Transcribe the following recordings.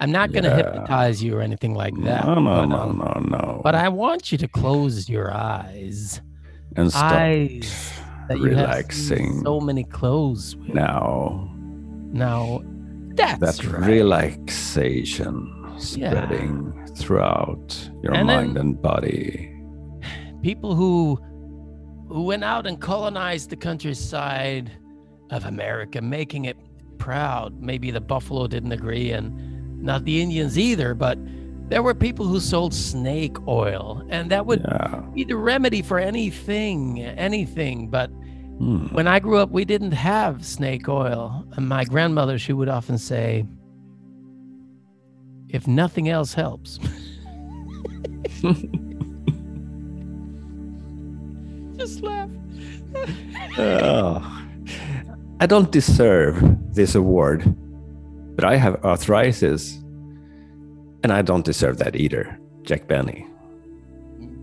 I'm not going to Yeah. hypnotize you or anything like that. no, no, but, no, um, no, no. But I want you to close your eyes. and start Eyes that relaxing so many clothes with. now. Now, that's that right. relaxation Yeah. spreading throughout your And mind and body. people who who went out and colonized the countryside of America, making it proud. Maybe the buffalo didn't agree, and not the Indians either, but there were people who sold snake oil, and that would Yeah. be the remedy for anything, anything. But Hmm. when I grew up, we didn't have snake oil. And my grandmother, she would often say, if nothing else helps. Just laugh. Oh. I don't deserve this award, but I have arthritis, and I don't deserve that either. Jack Benny.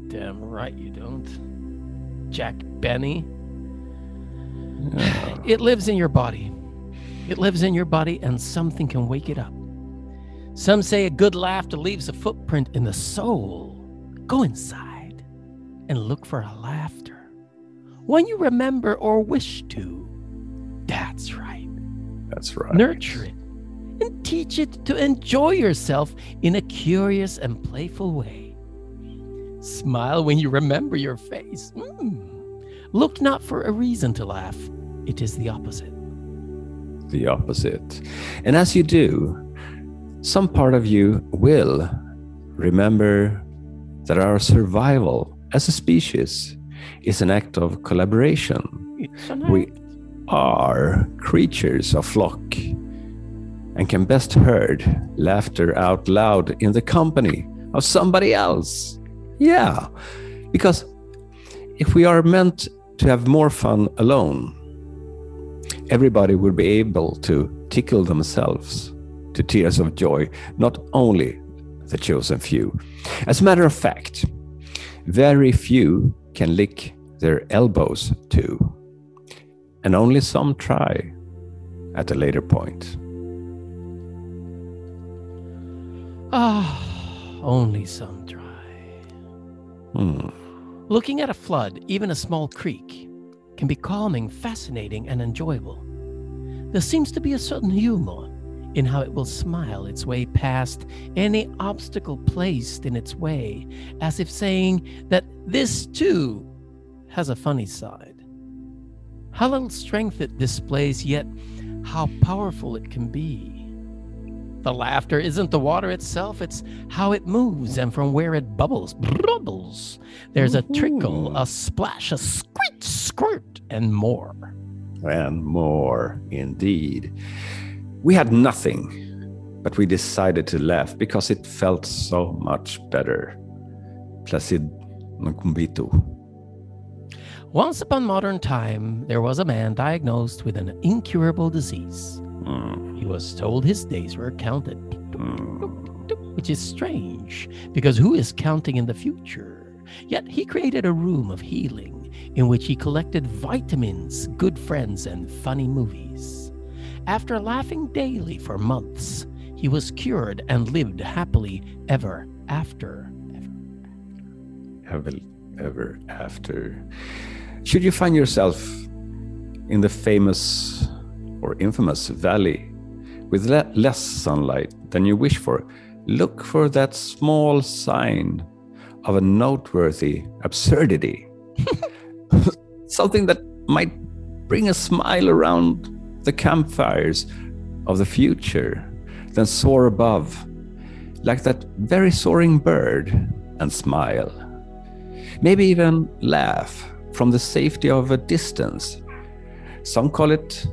Damn right you don't. Jack Benny. Yeah. It lives in your body. It lives in your body, and something can wake it up. Some say a good laughter leaves a footprint in the soul. Go inside and look for a laughter. When you remember or wish to. That's right. That's right. Nurture it teach it to enjoy yourself in a curious and playful way. Smile when you remember your face. Mm. Look not for a reason to laugh, it is the opposite. the opposite. And as you do, some part of you will remember that our survival as a species is an act of collaboration. We are creatures of flock and can best heard laughter out loud in the company of somebody else. Yeah, because if we are meant to have more fun alone, everybody will be able to tickle themselves to tears of joy, not only the chosen few. As a matter of fact, very few can lick their elbows too, and only some try at a later point. Ah, only some dry. Hmm. Looking at a flood, even a small creek, can be calming, fascinating, and enjoyable. There seems to be a certain humor in how it will smile its way past any obstacle placed in its way, as if saying that this too has a funny side. How little strength it displays, yet how powerful it can be. The laughter isn't the water itself, it's how it moves and from where it bubbles. Bubbles. There's a trickle, a mm-hmm. splash, a squirt, squirt, and more. and more indeed. We had nothing, but we decided to laugh because it felt so much better. Placid Nkumbito. Once upon modern time, there was a man diagnosed with an incurable disease. He was told his days were counted, which is strange because who is counting in the future? Yet he created a room of healing in which he collected vitamins, good friends, and funny movies. After laughing daily for months, he was cured and lived happily ever after. Ever, ever after. Should you find yourself in the famous or infamous valley with le- less sunlight than you wish for, look for that small sign of a noteworthy absurdity. Something that might bring a smile around the campfires of the future, then soar above like that very soaring bird and smile. Maybe even laugh from the safety of a distance. Some call it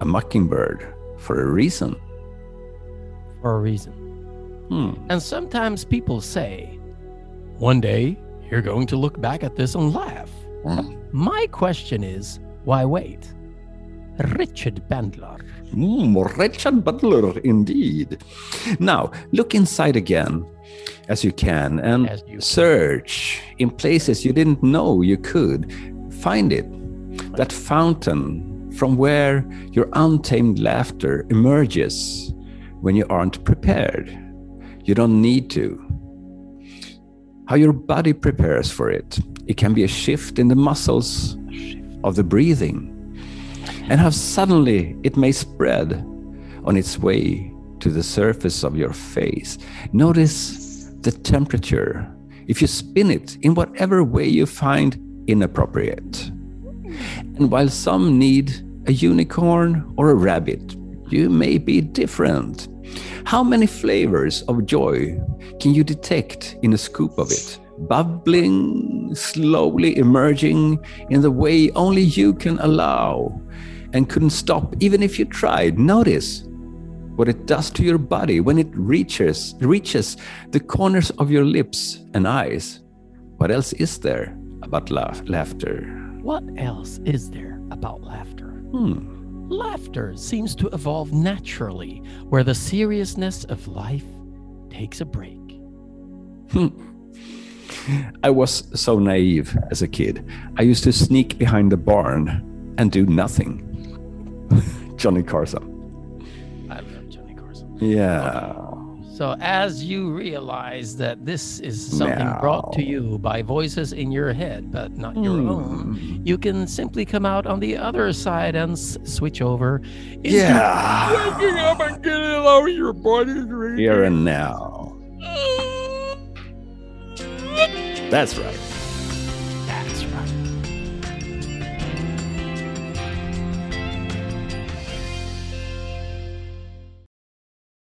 a mockingbird for a reason. For a reason. Hmm. And sometimes people say, one day you're going to look back at this and laugh. Mm. My question is, why wait? Richard Bandler. Mm, Richard Butler, indeed. Now, look inside again as you can and you- search in places you didn't know you could. Find it. That fountain from where your untamed laughter emerges when you aren't prepared. You don't need to. How your body prepares for it. It can be a shift in the muscles of the breathing, and how suddenly it may spread on its way to the surface of your face. Notice the temperature if you spin it in whatever way you find inappropriate. And while some need a unicorn or a rabbit, you may be different. How many flavors of joy can you detect in a scoop of it? Bubbling, slowly emerging in the way only you can allow and couldn't stop even if you tried. Notice what it does to your body when it reaches reaches the corners of your lips and eyes. What else is there about laugh, laughter? What else is there about laughter? Hmm. Laughter seems to evolve naturally where the seriousness of life takes a break. Hmm. I was so naive as a kid. I used to sneak behind the barn and do nothing. Johnny Carson. I love Johnny Carson. Yeah. So, as you realize that this is something brought to you by voices in your head, but not your own, Hmm. you can simply come out on the other side and s- switch over. Yeah. waking up and getting it out of your body. Here and now. That's right.